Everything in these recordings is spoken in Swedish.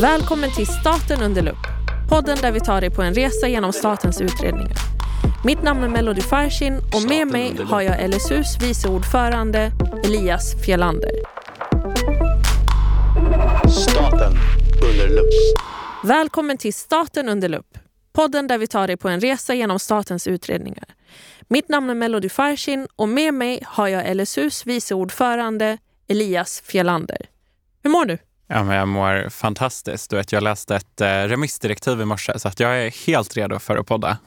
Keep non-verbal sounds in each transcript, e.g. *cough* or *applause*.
Välkommen till Staten under lupp. Podden där vi tar dig på en resa genom statens utredningar. Mitt namn är Melody Farshin och med mig har jag LSUs vice ordförande Elias Fjellander. Staten under lupp. Välkommen till Staten under lupp. Podden där vi tar dig på en resa genom statens utredningar. Mitt namn är Melody Farshin och med mig har jag LSUs vice ordförande Elias Fjellander. Hur mår du? Ja, men jag mår fantastiskt. Du vet, jag läste ett eh, remissdirektiv i morse så att jag är helt redo för att podda.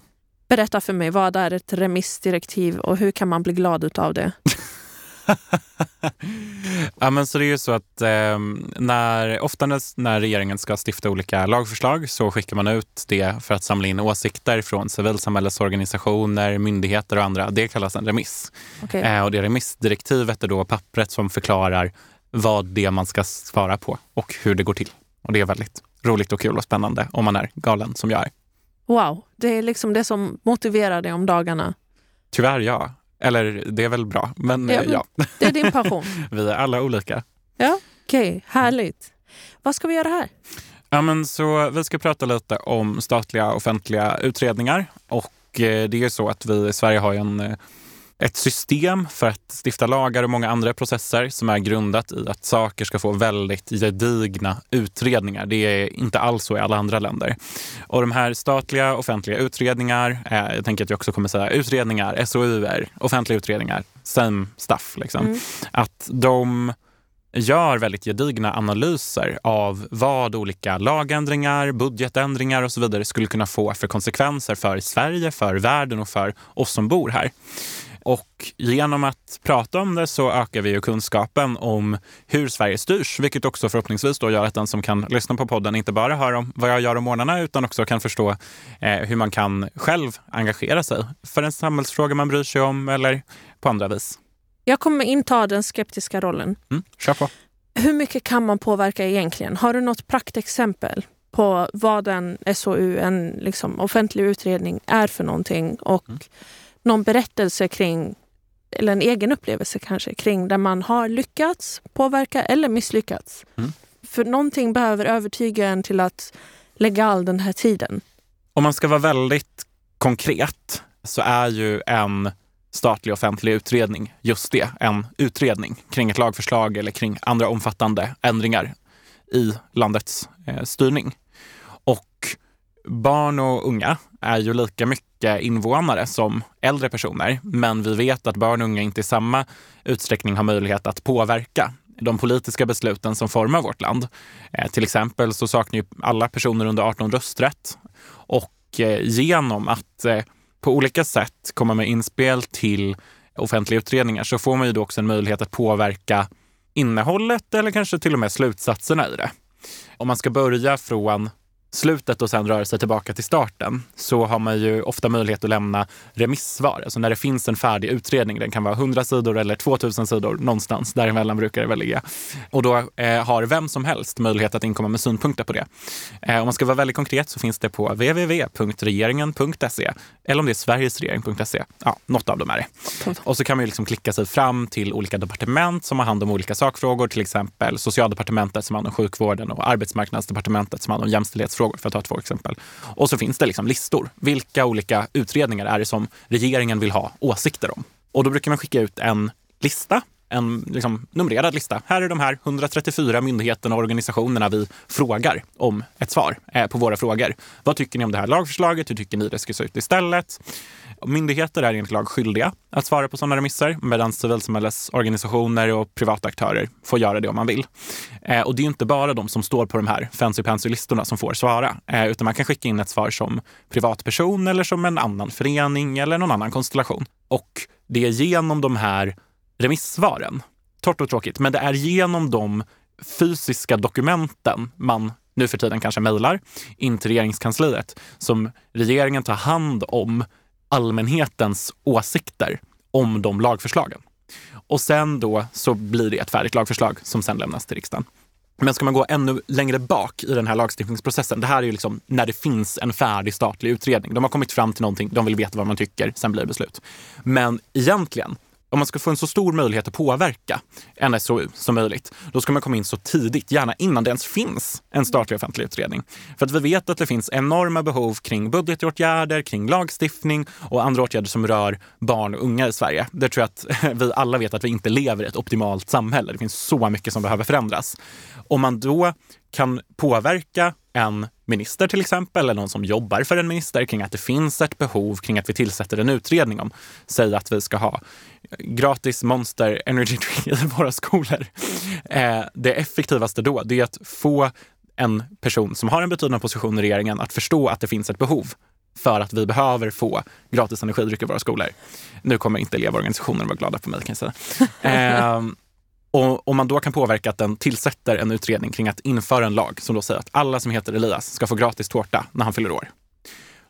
Berätta för mig, vad är ett remissdirektiv och hur kan man bli glad av det? *laughs* ja, men så det är ju så att eh, när, ofta när regeringen ska stifta olika lagförslag så skickar man ut det för att samla in åsikter från civilsamhällesorganisationer, myndigheter och andra. Det kallas en remiss. Okay. Eh, och det remissdirektivet är då pappret som förklarar vad det man ska svara på och hur det går till. Och det är väldigt roligt och kul och spännande om man är galen som jag är. Wow, det är liksom det som motiverar dig om dagarna. Tyvärr ja. Eller det är väl bra, men ja. ja. Det är din passion. *laughs* vi är alla olika. Ja, okej. Okay. Härligt. Vad ska vi göra här? Ja, men så vi ska prata lite om statliga offentliga utredningar. Och eh, det är så att vi i Sverige har en eh, ett system för att stifta lagar och många andra processer som är grundat i att saker ska få väldigt gedigna utredningar. Det är inte alls så i alla andra länder. Och de här statliga offentliga utredningar, eh, jag tänker att jag också kommer säga utredningar, SOUer, offentliga utredningar, same stuff. Liksom. Mm. Att de gör väldigt gedigna analyser av vad olika lagändringar, budgetändringar och så vidare skulle kunna få för konsekvenser för Sverige, för världen och för oss som bor här. Och genom att prata om det så ökar vi ju kunskapen om hur Sverige styrs, vilket också förhoppningsvis då gör att den som kan lyssna på podden inte bara hör om vad jag gör om morgnarna utan också kan förstå eh, hur man kan själv engagera sig för en samhällsfråga man bryr sig om eller på andra vis. Jag kommer inta den skeptiska rollen. Mm, kör på. Hur mycket kan man påverka egentligen? Har du något praktexempel på vad en SOU, en liksom offentlig utredning, är för någonting? Och mm någon berättelse kring, eller en egen upplevelse kanske, kring där man har lyckats påverka eller misslyckats. Mm. För någonting behöver övertyga en till att lägga all den här tiden. Om man ska vara väldigt konkret så är ju en statlig offentlig utredning just det, en utredning kring ett lagförslag eller kring andra omfattande ändringar i landets eh, styrning. Barn och unga är ju lika mycket invånare som äldre personer. Men vi vet att barn och unga inte i samma utsträckning har möjlighet att påverka de politiska besluten som formar vårt land. Eh, till exempel så saknar ju alla personer under 18 rösträtt. Och eh, genom att eh, på olika sätt komma med inspel till offentliga utredningar så får man ju då också en möjlighet att påverka innehållet eller kanske till och med slutsatserna i det. Om man ska börja från slutet och sen röra sig tillbaka till starten så har man ju ofta möjlighet att lämna remissvar. Alltså när det finns en färdig utredning, den kan vara 100 sidor eller 2000 sidor någonstans, däremellan brukar det väl ligga. Och då eh, har vem som helst möjlighet att inkomma med synpunkter på det. Eh, om man ska vara väldigt konkret så finns det på www.regeringen.se eller om det är sverigesregering.se. Ja, något av dem är det. Och så kan man ju liksom klicka sig fram till olika departement som har hand om olika sakfrågor, till exempel socialdepartementet som har hand om sjukvården och arbetsmarknadsdepartementet som har hand om jämställdhetsfrågor frågor, för att ta två exempel. Och så finns det liksom listor. Vilka olika utredningar är det som regeringen vill ha åsikter om? Och då brukar man skicka ut en lista en liksom, numrerad lista. Här är de här 134 myndigheterna och organisationerna vi frågar om ett svar eh, på våra frågor. Vad tycker ni om det här lagförslaget? Hur tycker ni det ska se ut istället? Myndigheter är enligt lag skyldiga att svara på sådana remisser medan civilsamhällesorganisationer och privata aktörer får göra det om man vill. Eh, och det är inte bara de som står på de här fancy pansy-listorna som får svara, eh, utan man kan skicka in ett svar som privatperson eller som en annan förening eller någon annan konstellation. Och det är genom de här remissvaren. Torrt och tråkigt, men det är genom de fysiska dokumenten man nu för tiden kanske mejlar in till regeringskansliet som regeringen tar hand om allmänhetens åsikter om de lagförslagen. Och sen då så blir det ett färdigt lagförslag som sen lämnas till riksdagen. Men ska man gå ännu längre bak i den här lagstiftningsprocessen, det här är ju liksom när det finns en färdig statlig utredning. De har kommit fram till någonting, de vill veta vad man tycker, sen blir det beslut. Men egentligen om man ska få en så stor möjlighet att påverka en SOU som möjligt, då ska man komma in så tidigt, gärna innan det ens finns en statlig offentlig utredning. För att vi vet att det finns enorma behov kring budgetåtgärder, kring lagstiftning och andra åtgärder som rör barn och unga i Sverige. Det tror jag att *laughs* vi alla vet att vi inte lever i ett optimalt samhälle. Det finns så mycket som behöver förändras. Om man då kan påverka en minister till exempel, eller någon som jobbar för en minister kring att det finns ett behov kring att vi tillsätter en utredning om, säg att vi ska ha gratis Monster Energy Drink *laughs* i våra skolor. Eh, det effektivaste då, det är att få en person som har en betydande position i regeringen att förstå att det finns ett behov för att vi behöver få gratis energidryck i våra skolor. Nu kommer inte elevorganisationen vara glada på mig kan jag säga. *laughs* Eh, och om man då kan påverka att den tillsätter en utredning kring att införa en lag som då säger att alla som heter Elias ska få gratis tårta när han fyller år.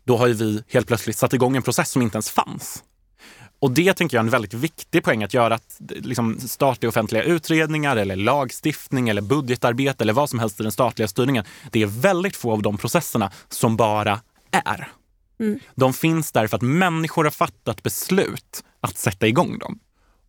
Då har ju vi helt plötsligt satt igång en process som inte ens fanns. Och det tänker jag är en väldigt viktig poäng att göra att liksom, statliga offentliga utredningar eller lagstiftning eller budgetarbete eller vad som helst i den statliga styrningen. Det är väldigt få av de processerna som bara är. Mm. De finns där för att människor har fattat beslut att sätta igång dem.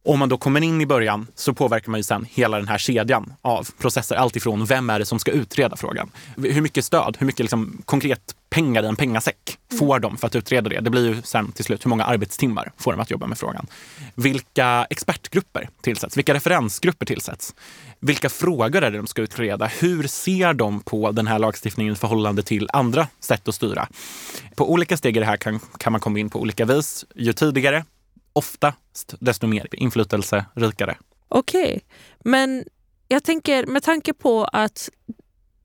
Om man då kommer in i början så påverkar man ju sen hela den här kedjan av processer. Alltifrån vem är det som ska utreda frågan? Hur mycket stöd, hur mycket liksom konkret pengar i en pengasäck får de för att utreda det? Det blir ju sen till slut hur många arbetstimmar får de att jobba med frågan? Vilka expertgrupper tillsätts? Vilka referensgrupper tillsätts? Vilka frågor är det de ska utreda? Hur ser de på den här lagstiftningen i förhållande till andra sätt att styra? På olika steg i det här kan, kan man komma in på olika vis. Ju tidigare, oftast desto mer inflytelserikare. Okej, okay. men jag tänker med tanke på att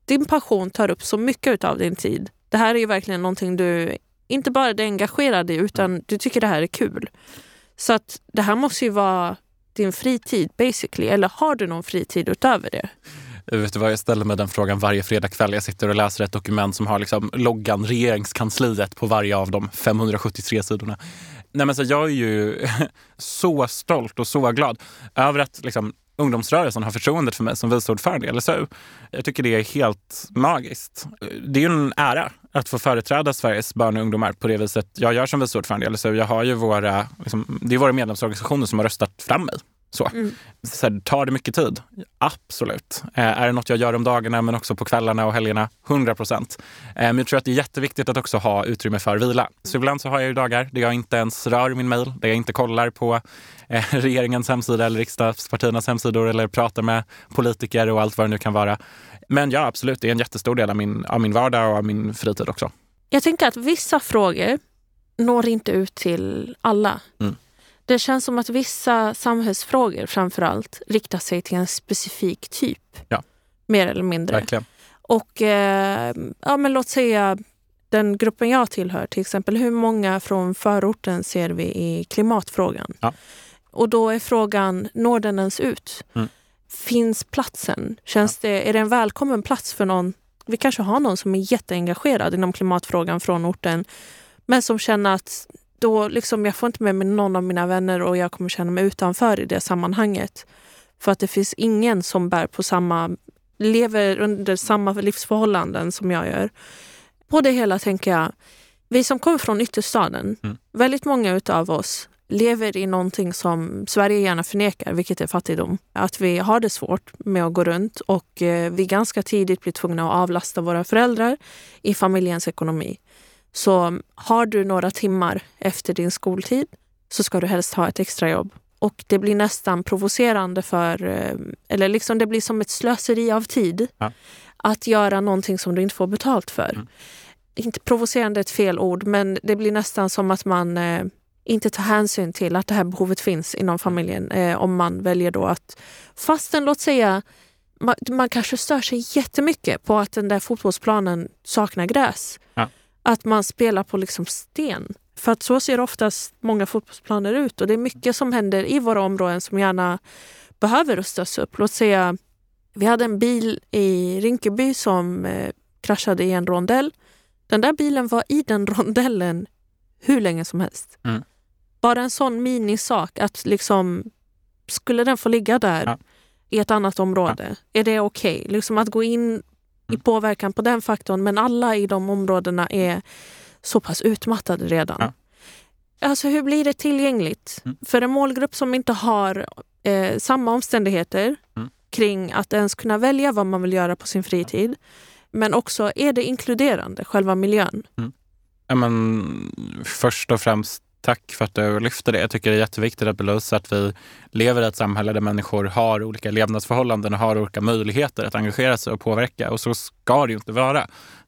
din passion tar upp så mycket av din tid. Det här är ju verkligen någonting du inte bara är engagerad i utan du tycker det här är kul. Så att det här måste ju vara din fritid basically. Eller har du någon fritid utöver det? Vet du vad, jag ställer mig den frågan varje fredagkväll. Jag sitter och läser ett dokument som har liksom loggan regeringskansliet på varje av de 573 sidorna. Nej, men så jag är ju *laughs* så stolt och så glad över att liksom, ungdomsrörelsen har förtroendet för mig som vice ordförande i LSU. Jag tycker det är helt magiskt. Det är ju en ära att få företräda Sveriges barn och ungdomar på det viset jag gör som vice ordförande i LSU. Jag har ju våra, liksom, det är våra medlemsorganisationer som har röstat fram mig. Så. Mm. så här, tar det mycket tid? Absolut. Eh, är det något jag gör om dagarna men också på kvällarna och helgerna? 100 procent. Eh, men jag tror att det är jätteviktigt att också ha utrymme för vila. Så ibland så har jag ju dagar där jag inte ens rör min mail, där jag inte kollar på eh, *laughs* regeringens hemsida eller riksdagspartiernas hemsidor eller pratar med politiker och allt vad det nu kan vara. Men ja, absolut, det är en jättestor del av min, av min vardag och av min fritid också. Jag tänker att vissa frågor når inte ut till alla. Mm. Det känns som att vissa samhällsfrågor framför allt riktar sig till en specifik typ. Ja. Mer eller mindre. Verkligen. Och eh, ja, men låt säga den gruppen jag tillhör, till exempel hur många från förorten ser vi i klimatfrågan? Ja. Och då är frågan, når den ens ut? Mm. Finns platsen? Känns ja. det, är det en välkommen plats för någon? Vi kanske har någon som är jätteengagerad inom klimatfrågan från orten men som känner att då liksom, jag får inte med mig någon av mina vänner och jag kommer känna mig utanför i det sammanhanget. För att det finns ingen som bär på samma, lever under samma livsförhållanden som jag gör. På det hela tänker jag, vi som kommer från ytterstaden, mm. väldigt många av oss lever i någonting som Sverige gärna förnekar, vilket är fattigdom. Att vi har det svårt med att gå runt och eh, vi ganska tidigt blir tvungna att avlasta våra föräldrar i familjens ekonomi. Så har du några timmar efter din skoltid så ska du helst ha ett extrajobb. Och det blir nästan provocerande för, eh, eller liksom det blir som ett slöseri av tid ja. att göra någonting som du inte får betalt för. Mm. Inte provocerande är ett fel ord, men det blir nästan som att man eh, inte tar hänsyn till att det här behovet finns inom familjen. Eh, om man väljer då att, fastän låt säga man, man kanske stör sig jättemycket på att den där fotbollsplanen saknar gräs. Ja att man spelar på liksom sten. För att så ser oftast många fotbollsplaner ut och det är mycket som händer i våra områden som gärna behöver rustas upp. Låt säga, vi hade en bil i Rinkeby som eh, kraschade i en rondell. Den där bilen var i den *laughs* rondellen hur länge som helst. Mm. Bara en sån minisak att liksom, skulle den få ligga där ja. i ett annat område, ja. är det okej? Okay? Liksom att gå in i påverkan på den faktorn men alla i de områdena är så pass utmattade redan. Ja. Alltså hur blir det tillgängligt Mm. för en målgrupp som inte har eh, samma omständigheter Mm. kring att ens kunna välja vad man vill göra på sin fritid. Men också, är det inkluderande, själva miljön? Ja, men, först och främst tack för att du lyfter det. Jag tycker det är jätteviktigt att belysa att vi lever i ett samhälle där människor har olika levnadsförhållanden och har olika möjligheter att engagera sig och påverka. Och så ska det ju inte vara.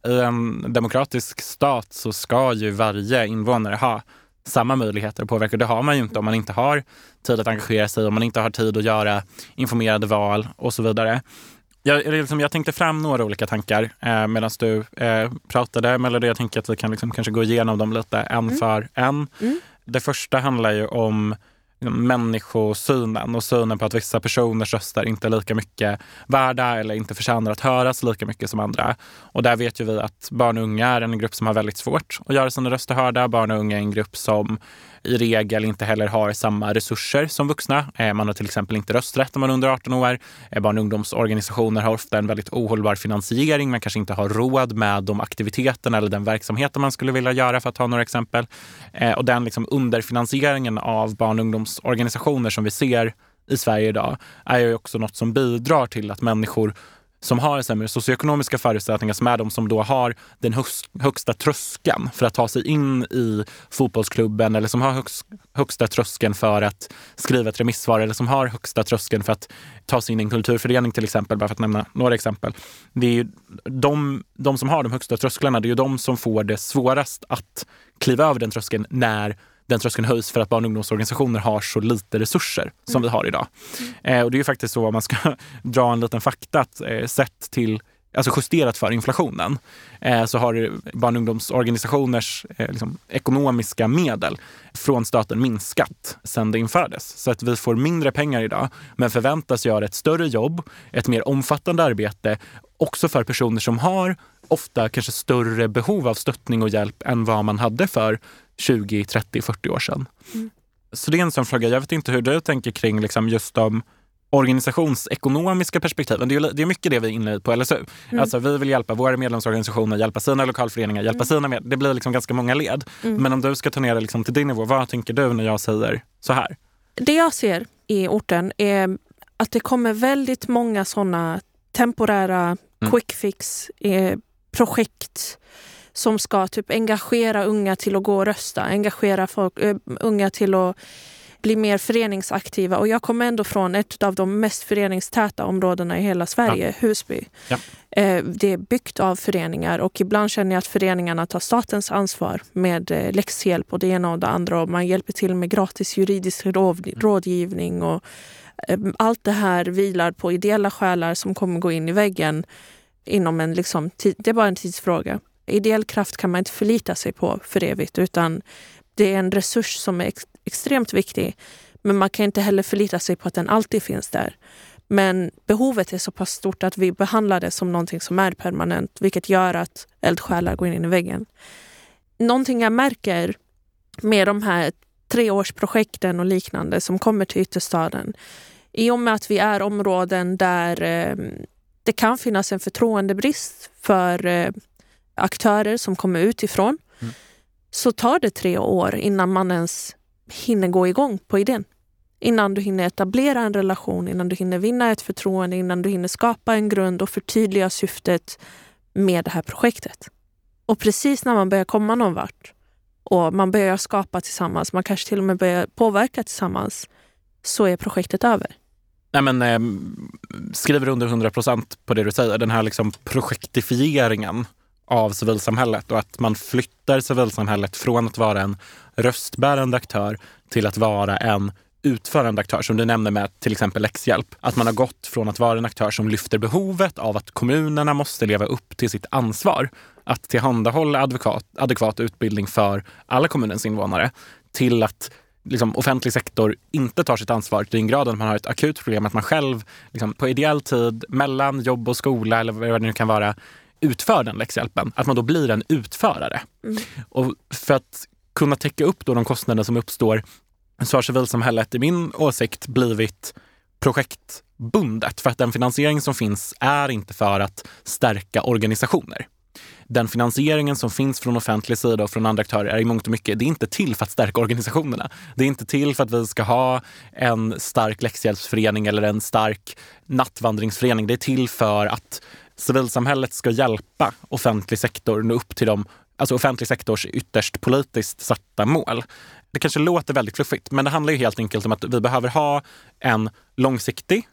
I en demokratisk stat så ska ju varje invånare ha samma möjligheter att påverka. Det har man ju inte om man inte har tid att engagera sig, om man inte har tid att göra informerade val och så vidare. Jag, liksom, jag tänkte fram några olika tankar eh, medan du eh, pratade. Melody, jag tänker att vi kan liksom kanske gå igenom dem lite en för en. Mm. Det första handlar ju om människosynen och synen på att vissa personers röster inte är lika mycket värda eller inte förtjänar att höras lika mycket som andra. Och där vet ju vi att barn och unga är en grupp som har väldigt svårt att göra sina röster hörda. Barn och unga är en grupp som i regel inte heller har samma resurser som vuxna. Eh, man har till exempel inte rösträtt om man är under 18 år. Eh, barn och ungdomsorganisationer har ofta en väldigt ohållbar finansiering. Man kanske inte har råd med de aktiviteterna eller den verksamheten man skulle vilja göra för att ta några exempel. Eh, och den liksom underfinansieringen av barn och ungdomsorganisationer som vi ser i Sverige idag är ju också något som bidrar till att människor som har sämre socioekonomiska förutsättningar, som är de som då har den högsta tröskeln för att ta sig in i fotbollsklubben eller som har högsta tröskeln för att skriva ett remissvar eller som har högsta tröskeln för att ta sig in i en kulturförening till exempel, bara för att nämna några exempel. Det är ju de, de som har de högsta trösklarna, det är ju de som får det svårast att kliva över den tröskeln när den tröskeln höjs för att barn och ungdomsorganisationer har så lite resurser som vi har idag. Eh, och det är ju faktiskt så, om man ska *laughs* dra en liten fakta, att eh, sett till Alltså justerat för inflationen, eh, så har barn och ungdomsorganisationers eh, liksom, ekonomiska medel från staten minskat sedan det infördes. Så att vi får mindre pengar idag, men förväntas göra ett större jobb, ett mer omfattande arbete, också för personer som har ofta kanske större behov av stöttning och hjälp än vad man hade för 20, 30, 40 år sedan. Mm. Så det är en sån fråga. Jag vet inte hur du tänker kring liksom just de organisationsekonomiska perspektiven. Det är, det är mycket det vi är inne på LSU. Mm. Alltså, vi vill hjälpa våra medlemsorganisationer, hjälpa sina lokalföreningar, hjälpa sina med. Det blir liksom ganska många led. Mm. Men om du ska ta ner det liksom till din nivå, vad tänker du när jag säger så här? Det jag ser i orten är att det kommer väldigt många såna temporära Mm. quick fix eh, projekt som ska typ engagera unga till att gå och rösta, engagera folk, eh, unga till att bli mer föreningsaktiva. Och jag kommer ändå från ett av de mest föreningstäta områdena i hela Sverige, Husby. Ja. Eh, det är byggt av föreningar och ibland känner jag att föreningarna tar statens ansvar med eh, läxhjälp och det ena och det andra. Och man hjälper till med gratis juridisk råd, rådgivning. Och, allt det här vilar på ideella själar som kommer gå in i väggen inom en... Liksom, det är bara en tidsfråga. Ideell kraft kan man inte förlita sig på för evigt utan det är en resurs som är ex, extremt viktig. Men man kan inte heller förlita sig på att den alltid finns där. Men behovet är så pass stort att vi behandlar det som någonting som är permanent vilket gör att eldsjälar går in i väggen. Någonting jag märker med de här treårsprojekten och liknande som kommer till ytterstaden i och med att vi är områden där eh, det kan finnas en förtroendebrist för eh, aktörer som kommer utifrån Mm. så tar det tre år innan man ens hinner gå igång på idén. Innan du hinner etablera en relation, innan du hinner vinna ett förtroende, innan du hinner skapa en grund och förtydliga syftet med det här projektet. Och precis när man börjar komma någon vart och man börjar skapa tillsammans, man kanske till och med börjar påverka tillsammans, så är projektet över. Nej, men, eh, skriver under 100 procent på det du säger. Den här liksom projektifieringen av civilsamhället och att man flyttar civilsamhället från att vara en röstbärande aktör till att vara en utförande aktör, som du nämner med till exempel läxhjälp. Att man har gått från att vara en aktör som lyfter behovet av att kommunerna måste leva upp till sitt ansvar att tillhandahålla advokat, adekvat utbildning för alla kommunens invånare till att liksom, offentlig sektor inte tar sitt ansvar till den grad att man har ett akut problem att man själv liksom, på ideell tid mellan jobb och skola eller vad det nu kan vara utför den läxhjälpen. Att man då blir en utförare. Mm. Och för att kunna täcka upp då de kostnader som uppstår så har civilsamhället i min åsikt blivit projektbundet. För att den finansiering som finns är inte för att stärka organisationer. den finansieringen som finns från offentlig sida och från andra aktörer är i mångt och mycket, det är inte till för att stärka organisationerna. Det är inte till för att vi ska ha en stark läxhjälpsförening eller en stark nattvandringsförening. Det är till för att civilsamhället ska hjälpa offentlig sektor nå upp till de alltså offentlig sektors ytterst politiskt satta mål. Det kanske låter väldigt fluffigt, men det handlar ju helt enkelt om att vi behöver ha en långsiktig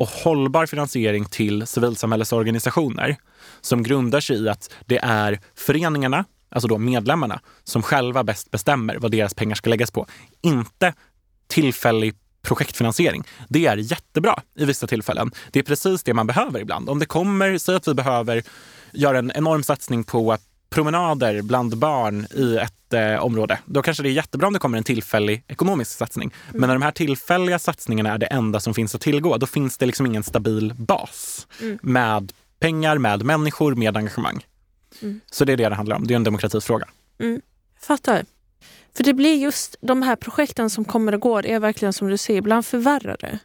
och hållbar finansiering till civilsamhällesorganisationer som grundar sig i att det är föreningarna, alltså då medlemmarna, som själva bäst bestämmer vad deras pengar ska läggas på. Inte tillfällig projektfinansiering. Det är jättebra i vissa tillfällen. Det är precis det man behöver ibland. Om det kommer, säg att vi behöver göra en enorm satsning på promenader bland barn i ett eh, område, då kanske det är jättebra om det kommer en tillfällig ekonomisk satsning. Mm. Men när de här tillfälliga satsningarna är det enda som finns att tillgå, då finns det liksom ingen stabil bas mm. med pengar, med människor, med engagemang. Mm. Så det är det det handlar om. Det är en demokratifråga. Mm. Fattar. För det blir just de här projekten som kommer och går är verkligen som du säger, ibland förvärrade.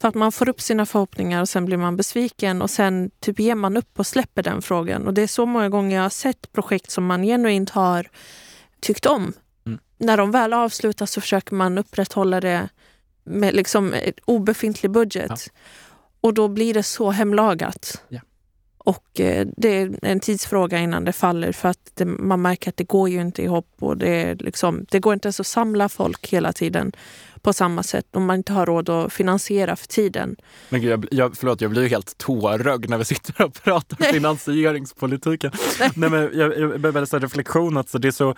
För att man får upp sina förhoppningar och sen blir man besviken och sen typ ger man upp och släpper den frågan. Och det är så många gånger jag har sett projekt som man genuint har tyckt om. Mm. När de väl avslutas så försöker man upprätthålla det med liksom obefintlig budget. Ja. Och då blir det så hemlagat. Ja. Och eh, det är en tidsfråga innan det faller för att det, man märker att det går ju inte ihop och det, liksom, det går inte ens att samla folk hela tiden på samma sätt om man inte har råd att finansiera för tiden. Men gud, jag, jag, förlåt, jag blir ju helt tårögd när vi sitter och pratar Nej. finansieringspolitiken. Nej. Nej, men jag, jag behöver en reflektion att så det är så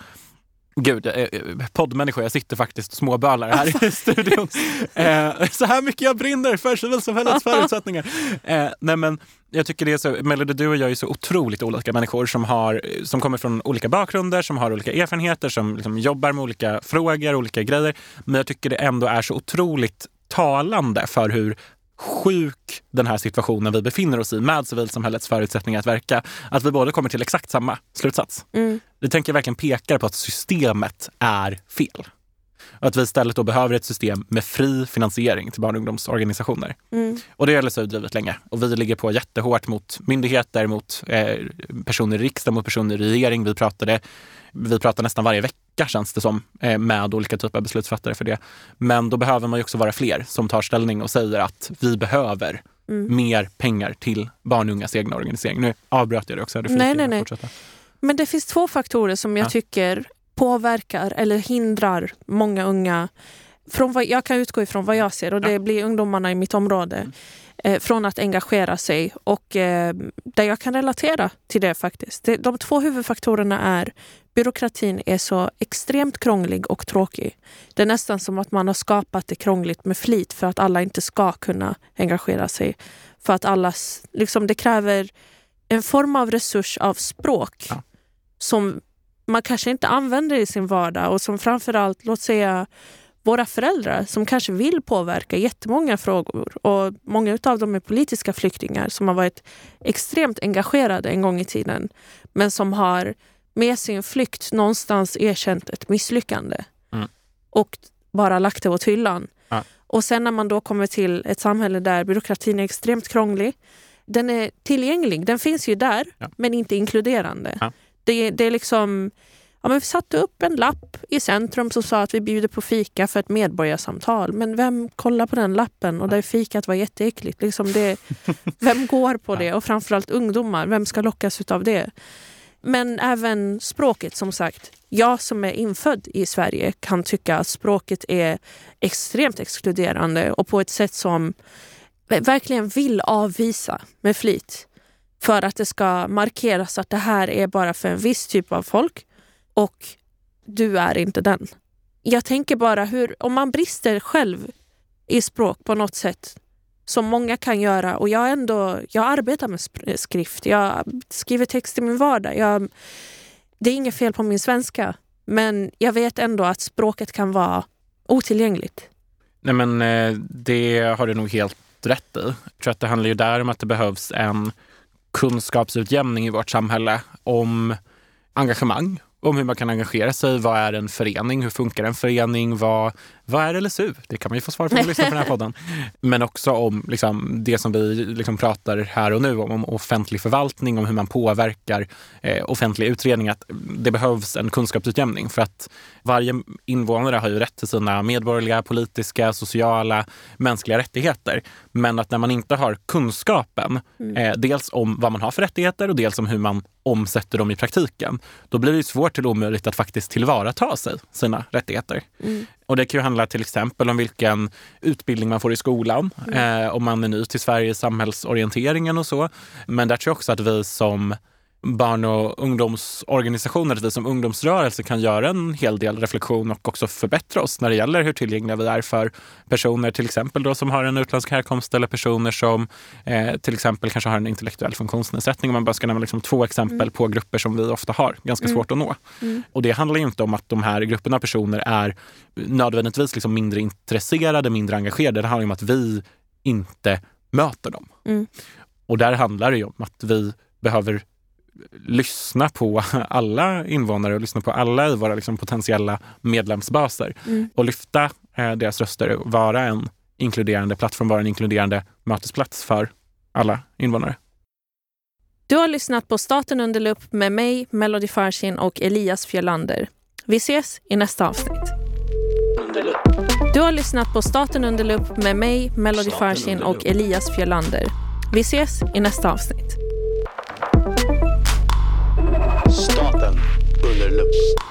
Gud, eh, poddmänniska, jag sitter faktiskt och småbölar här i studion. *laughs* Eh, så här mycket jag brinner för civilsamhällets förutsättningar. Eh, nej men, jag tycker det är så, Melody, du och jag är så otroligt olika människor som, har, som kommer från olika bakgrunder, som har olika erfarenheter, som liksom jobbar med olika frågor, olika grejer. Men jag tycker det ändå är så otroligt talande för hur sjuk den här situationen vi befinner oss i med civilsamhällets förutsättningar att verka, att vi båda kommer till exakt samma slutsats. Mm. Det tänker verkligen pekar på att systemet är fel. Och att vi istället då behöver ett system med fri finansiering till barn och ungdomsorganisationer. Mm. Och det har LSU drivit länge. Och vi ligger på jättehårt mot myndigheter, mot eh, personer i riksdagen, mot personer i regering. Vi pratade, vi pratar nästan varje vecka känns det som, eh, med olika typer av beslutsfattare för det. Men då behöver man ju också vara fler som tar ställning och säger att vi behöver mm. mer pengar till barn och ungas egna organisering. Nu avbröt jag det också. nej, nej, nej. Men det finns två faktorer som jag ja. tycker påverkar eller hindrar många unga från vad, jag kan utgå ifrån vad jag ser och det blir ungdomarna i mitt område. Mm. Eh, från att engagera sig och eh, där jag kan relatera till det faktiskt. Det, de två huvudfaktorerna är byråkratin är så extremt krånglig och tråkig. Det är nästan som att man har skapat det krångligt med flit för att alla inte ska kunna engagera sig. För att allas, liksom det kräver en form av resurs av språk ja. som man kanske inte använder i sin vardag och som framförallt, låt säga våra föräldrar som kanske vill påverka jättemånga frågor och många av dem är politiska flyktingar som har varit extremt engagerade en gång i tiden men som har med sin flykt någonstans erkänt ett misslyckande mm. och bara lagt det åt hyllan. Ja. Och sen när man då kommer till ett samhälle där byråkratin är extremt krånglig. Den är tillgänglig, den finns ju där ja. men inte inkluderande. Ja. Det, det är liksom... Ja, men vi satte upp en lapp i centrum som sa att vi bjuder på fika för ett medborgarsamtal. Men vem kollar på den lappen? Och där fikat var jätteäckligt. Liksom det, vem går på *laughs* det? Och framförallt ungdomar. Vem ska lockas av det? Men även språket som sagt. Jag som är infödd i Sverige kan tycka att språket är extremt exkluderande och på ett sätt som verkligen vill avvisa med flit för att det ska markeras att det här är bara för en viss typ av folk och du är inte den. Jag tänker bara hur, om man brister själv i språk på något sätt som många kan göra och jag ändå, jag arbetar med skrift, jag skriver text i min vardag. Jag, det är inget fel på min svenska men jag vet ändå att språket kan vara otillgängligt. Nej men eh, det har du nog helt rätt i. Jag tror att det handlar ju där om att det behövs en kunskapsutjämning i vårt samhälle om engagemang om hur man kan engagera sig. Vad är en förening? Hur funkar en förening? Vad, vad är LSU? Det kan man ju få svar på om man lyssnar på den här podden. *laughs* Men också om liksom, det som vi liksom pratar här och nu om, om offentlig förvaltning, om hur man påverkar eh, offentliga utredningar. Att det behövs en kunskapsutjämning för att varje invånare har ju rätt till sina medborgerliga, politiska, sociala, mänskliga rättigheter. Men att när man inte har kunskapen, mm. eh, dels om vad man har för rättigheter och dels om hur man omsätter dem i praktiken, då blir det svårt till omöjligt att faktiskt tillvarata sig sina rättigheter. Mm. Och det kan ju handla till exempel om vilken utbildning man får i skolan, mm. eh, om man är ny till Sverige samhällsorienteringen och så. Men där tror jag också att vi som barn och ungdomsorganisationer, vi som ungdomsrörelse kan göra en hel del reflektion och också förbättra oss när det gäller hur tillgängliga vi är för personer till exempel då som har en utländsk härkomst eller personer som eh, till exempel kanske har en intellektuell funktionsnedsättning. Man bara ska nämna liksom två exempel mm. på grupper som vi ofta har ganska mm. svårt att nå. Mm. Och det handlar inte om att de här grupperna av personer är nödvändigtvis liksom mindre intresserade, mindre engagerade. Det handlar om att vi inte möter dem. Mm. Och där handlar det om att vi behöver lyssna på *laughs* alla invånare och lyssna på alla i våra liksom, potentiella medlemsbaser mm. och lyfta eh, deras röster och vara en inkluderande plattform, vara en inkluderande mötesplats för alla invånare. Du har lyssnat på Staten under lupp med mig, Melody Farshin och Elias Fjölander. Vi ses i nästa avsnitt. Du har lyssnat på Staten under lupp med mig, Melody Farshin och Elias Fjölander. Vi ses i nästa avsnitt. Look.